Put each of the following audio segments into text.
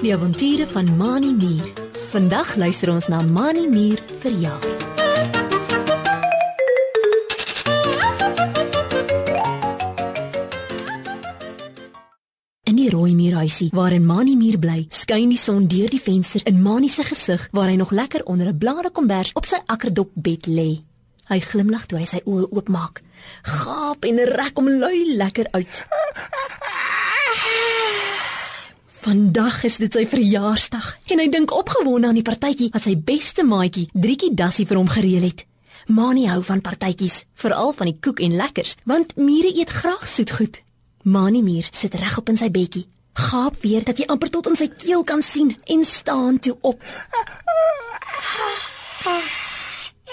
Die avonture van Mani Mier. Vandag luister ons na Mani Mier verjaar. In die rooi muurhuisie waarin Mani Mier bly, skyn die son deur die venster in Mani se gesig waar hy nog lekker onder 'n blarekombers op sy akkerdop bed lê. Hy glimlag toe hy sy oë oopmaak. Gaap en rek hom lui lekker uit. Vandag is dit sy verjaarsdag en hy dink opgewonde aan die partytjie wat sy beste maatjie, Drietjie Dassie vir hom gereël het. Mani hou van partytjies, veral van die koek en lekkers, want mure eet graag soetgoed. Mani Mier sit regop in sy bedjie. Gaap weer dat jy amper tot in sy keel kan sien en staan toe op.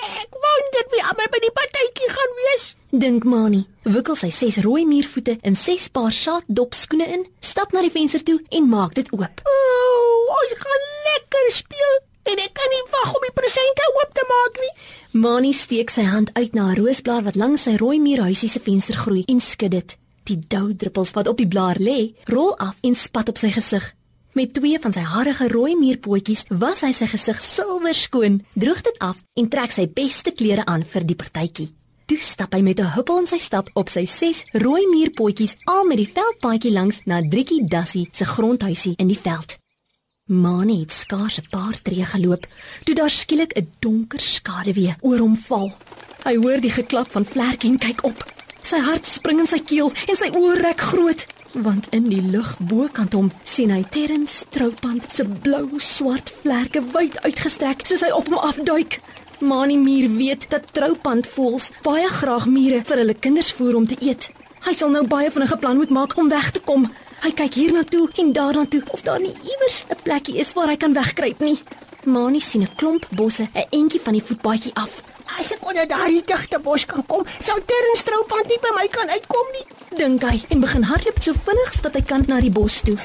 Ek wonder wie almal by die partytjie gaan Dink Mani, wikkel sy ses rooi muurvoete in ses paar saaddop skoene in, stap na die venster toe en maak dit oop. Ooh, ons gaan lekker speel en ek kan nie wag om die presente oop te maak nie. Mani steek sy hand uit na 'n roosblaar wat langs sy rooi muurhuisie se venster groei en skud dit. Die doudruppels wat op die blaar lê, rol af en spat op sy gesig. Met twee van sy harige rooi muurpootjies was hy sy gesig silwer skoon, droog dit af en trek sy beste klere aan vir die partytjie. Toe stap hy met 'n huppel in sy stap op sy ses rooi muurpootjies al met die veldpaadjie langs na Driekie Dassie se grondhuisie in die veld. Mani het skaars 'n paar tree geloop toe daar skielik 'n donker skaduwee oor hom val. Hy hoor die geklap van vlerke en kyk op. Sy hart spring in sy keel en sy oë rek groot, want in die lug bokant hom sien hy Terrence Troupand se blou swart vlerke wyd uitgestrek soos hy op hom afduik. Mani Mier weet dat Troupand voels baie graag mure vir hulle kinders voer om te eet. Hy sal nou baie van 'n geplan moet maak om weg te kom. Hy kyk hiernatoe en daarnatoe of daar nie iewers 'n plekkie is waar hy kan wegkruip nie. Mani sien 'n klomp bosse 'n entjie van die voetpaadjie af. As ek onder daardie digte bos kan kom, sou Terrence Troupand nie by my kan uitkom nie. Dink hy en begin hardloop so vinnig as wat hy kan na die bos toe.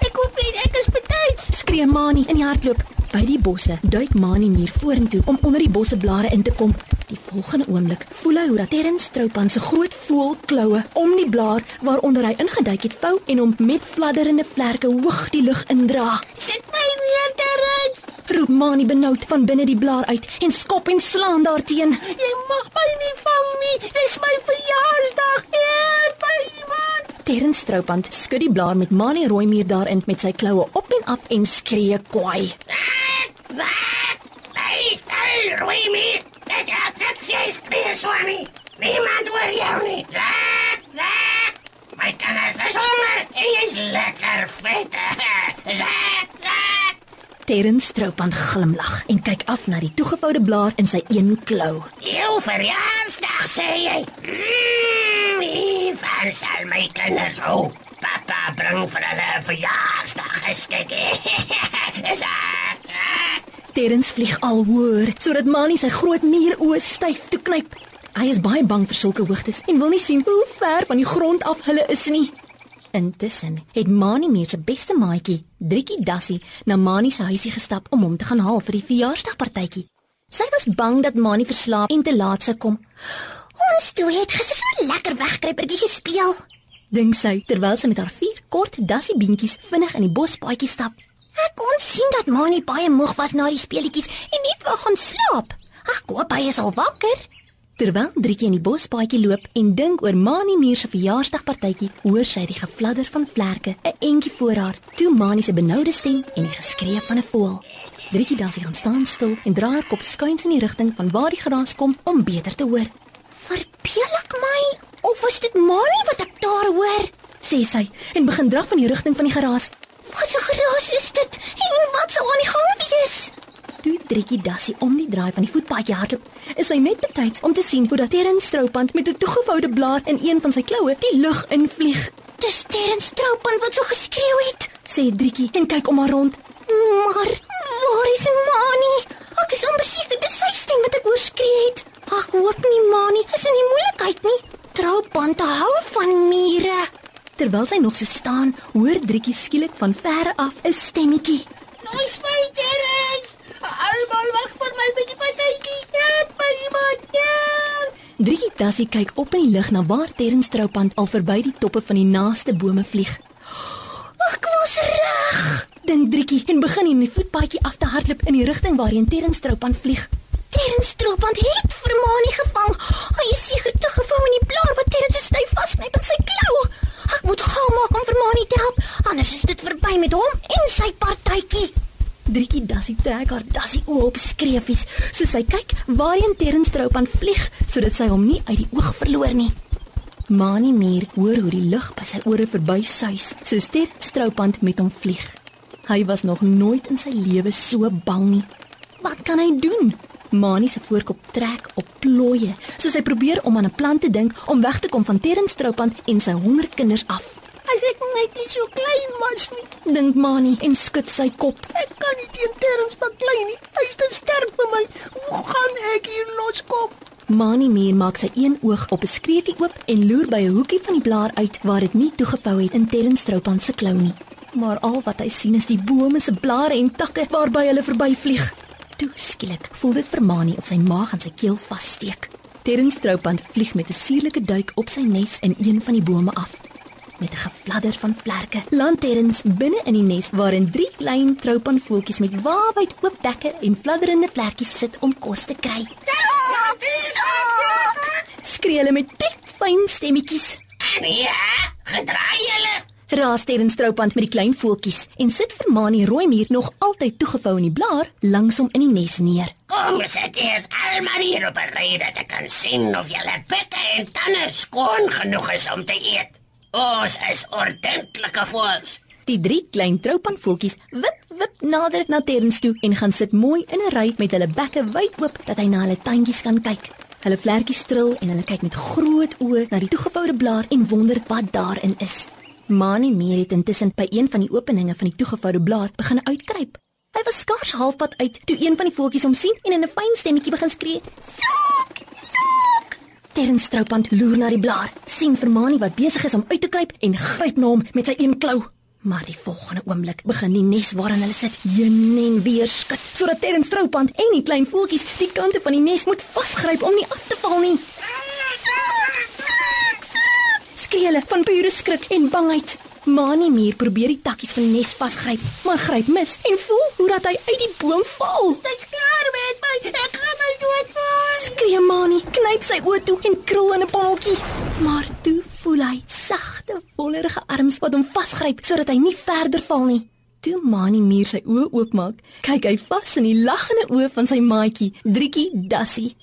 Ek hoop nie ek is betyds. Skree Mani in die hardloop. By die bosse duik Mani meer vorentoe om onder die bosseblare in te kom. Die volgende oomblik voel hy hoe dat Terrence Troupand se groot voël kloue om die blaar waaronder hy ingeduik het vou en hom met fladderende vlerke hoog die lug indra. Sit my neer, Terrence. Roep Mani benoud van binne die blaar uit en skop en slaan daarteen. Jy mag my nie vang nie. Dis my verjaarsdag. Help my iemand. Terrence Troupand skud die blaar met Mani Rooimuur daarin met sy kloue op en af en skree kwaai. Luister, Remy. Dit skree so nie. Niemand hoor jou nie. Zak, zak. My kinders is honger en jy's lekker vet. Zak, zak. Terrence Troupand glimlag en kyk af na die toegevoude blaar in sy een klou. Jou verjaarsdag sê jy. Mmm, Ivan sal my kinders hou. Papa bring vir hulle 'n verjaarsdag geskik. Zak, zak. Terrence vlieg al hoër sodat Mani sy groot muuroë styf toe knyp. Hy is baie bang vir sulke hoogtes en wil nie sien hoe ver van die grond af hulle is nie. Intussen het Mani meer se beste maatjie, Driekie Dassie, na Mani se huisie gestap om hom te gaan haal vir die verjaarsdagpartytjie. Sy was bang dat Mani verslaap en te laat sou kom. Ons twee het gister so lekker wegkruipertjie gespeel. Dink sy terwyl sy met haar vier kort Dassie beentjies vinnig in die bospaadjie stap. Ek kon sien dat Mani baie moeg was na die speletjies en net wou gaan slaap. Ag, koop hy is al wakker. Terwyl Driekie in die bospaadjie loop en dink oor Mani Muur se verjaarsdagpartytjie, hoor sy die gefladder van vlerke 'n entjie voor haar. Toe Mani se benoude stem en die geskree van 'n voël. Driekie dan sy gaan staan stil en dra haar kop skuins in die rigting van waar die geraas kom om beter te hoor. Verbeel ek my of is dit Mani wat ek daar hoor? Sê sy en begin draf in die rigting van die geraas. Wat 'n geraas is dit? En wat sou aan die gang wees? Toe Driekie Dassie om die draai van die voetpaadjie hardloop, is sy net betyds om te sien hoe dat Terrence Stroupand met 'n toegevoude blaar in een van sy kloue die lug invlieg. Dis Terrence Troupand wat so geskreeu het. Sê Driekie en kyk om haar rond. Maar waar is Mani? Ek is amper seker dis sy stem wat ek hoor skree het. Ag, hoop nie Mani is in die moeilikheid nie. Troupand hou van. Terwyl sy nog so staan, hoor Driekie skielik van ver af 'n stemmetjie. Los my, Terrence. Almal wag vir my by die partytjie. Help my iemand. Help. Driekie Dassie kyk op in die lug na waar Terrence Troupand al verby die toppe van die naaste bome vlieg. Ek was reg. Dink Driekie en begin in die voetpaadjie af te hardloop in die rigting waarheen Terrence Troupand vlieg. Terrence Troupand het vir Mani gevang. Hy is seker toegevou in die blaar wat Terrence styf vasknyp in sy klou. Ek moet gou maak om vir Mani te help, anders is dit verby met hom en sy partytjie. Driekie Dassie trek haar dassie oë op skreefies, soos sy kyk waarheen Terrence Troupand vlieg, sodat sy hom nie uit die oog verloor nie. Mani Muur hoor hoe die lug by sy ore verby suis, so Terrence Troupand met hom vlieg. Hy was nog nooit in sy lewe so bang nie. Wat kan hy doen? Mani se voorkop trek op plooie, soos hy probeer om aan 'n plan te dink om weg te kom van Terrence Troupand en sy hongerkinders af. As ek net nie so klein was nie, Dink Mani en skud sy kop. ek kan nie teen Terrence baklei nie. Hy's te sterk vir my. Hoe gaan ek hier loskom? Mani Muur maak sy een oog op 'n skreefie oop en loer by 'n hoekie van die blaar uit waar dit nie toegevou het in Terrence Troupand se klou nie. Maar al wat hy sien is die bome se blare en takke waarby hulle verbyvlieg. Toe skielik voel dit vir Mani of sy maag aan sy keel vassteek. Terrence Troupand vlieg met 'n suurlike duik op sy nes in een van die bome af. Met 'n gefladder van vlerke land Terrence binne in die nes waarin drie klein troupandvoeltjies met waawyd oop bekke en fladderende vlekkies sit om kos te kry. Skree hulle met piepfyn stemmetjies. En ja, gedraai julle. Raas Terrence Troupand met die klein voeltjies en sit vir Mani Rooimuur nog altyd toegevou in die blaar langs hom in die nes neer. Kom sit eers almal hier op 'n ry dat ek kan sien of julle bekke en tande skoon genoeg is om te eet. Ons is ordentlike voels. Die drie klein troupandvoeltjies wip wip nader na Terrence toe en gaan sit mooi in 'n ry met hulle bekke wyd oop dat hy na hulle tandjies kan kyk. Hulle vlekkies stril en hulle kyk met groot oë na die toegevoude blaar en wonder wat daarin is. Mani Meer het intussen by een van die openinge van die toegevoude blaar begin uitkruip. Hy was skaars halfpad uit toe een van die voeltjies hom sien en in 'n fyn stemmetjie begin skree: "Soek! Soek!" Terrence Troupand loer na die blaar, sien vir Mani wat besig is om uit te kruip en gryp na hom met sy een klou. Maar die volgende oomblik begin die nes waarin hulle sit heen en weer skud, sodat Terrence Troupand en die klein voeltjies die kante van die nes moet vasgryp om nie af te val nie. Skree hulle van pure skrik en bangheid. Mani Muur probeer die takkies van die nes vasgryp, maar gryp mis en voel hoe dat hy uit die boom val. Dis klaar met my. Ek gaan my doodval. Skree Mani, knyp sy oë toe en krul in 'n bonneltjie. Maar toe voel hy sagte, wollerige arms wat hom vasgryp sodat hy nie verder val nie. Toe Mani Muur sy oë oopmaak, kyk hy vas in die lagende oë van sy maatjie, Driekie Dassie.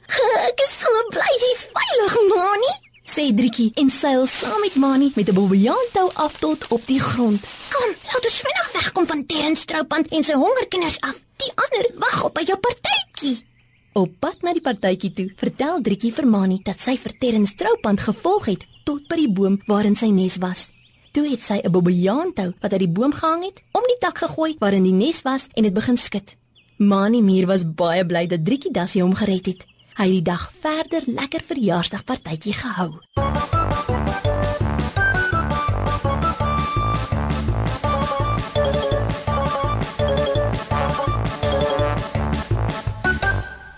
Ek is so bly jy's veilig, Mani. Sê Driekie en seil saam met Mani met 'n bobbejaantou af tot op die grond. Kom, laat ons vinnig wegkom van Terrence Troupand en sy hongerkinders af. Die ander wag op by jou partytjie. Op pad na die partytjie toe, vertel Driekie vir Mani dat sy vir Terrence Troupand gevolg het tot by die boom waarin sy nes was. Toe het sy 'n bobbejaantou wat uit die boom gehang het, om die tak gegooi waarin die nes was en dit begin skud. Mani Muur was baie bly dat Driekie Dassie hom gered het. Hy het die dag verder lekker verjaarsdagpartytjie gehou.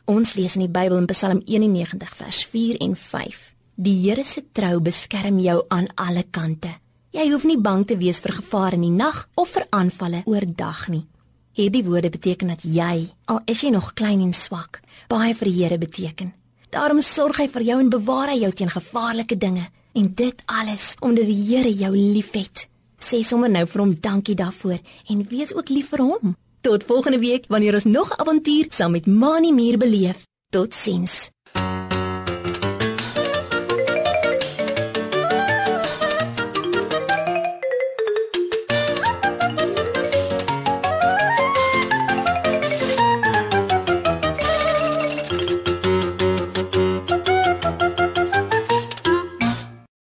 Ons lees in die Bybel in Psalm 91 vers 4 en 5. Die Here se trou beskerm jou aan alle kante. Jy hoef nie bang te wees vir gevaar in die nag of vir aanvalle oordag nie. Hierdie woorde beteken dat jy, al is jy nog klein en swak, baie vir die Here beteken. Daarom sorg hy vir jou en bewaar hy jou teen gevaarlike dinge en dit alles omdat die Here jou liefhet. Sê sommer nou vir hom dankie daarvoor en wees ook lief vir hom. Tot volgende week wanneer ons nog 'n avontuur saam met Mani Muur beleef. Totsiens.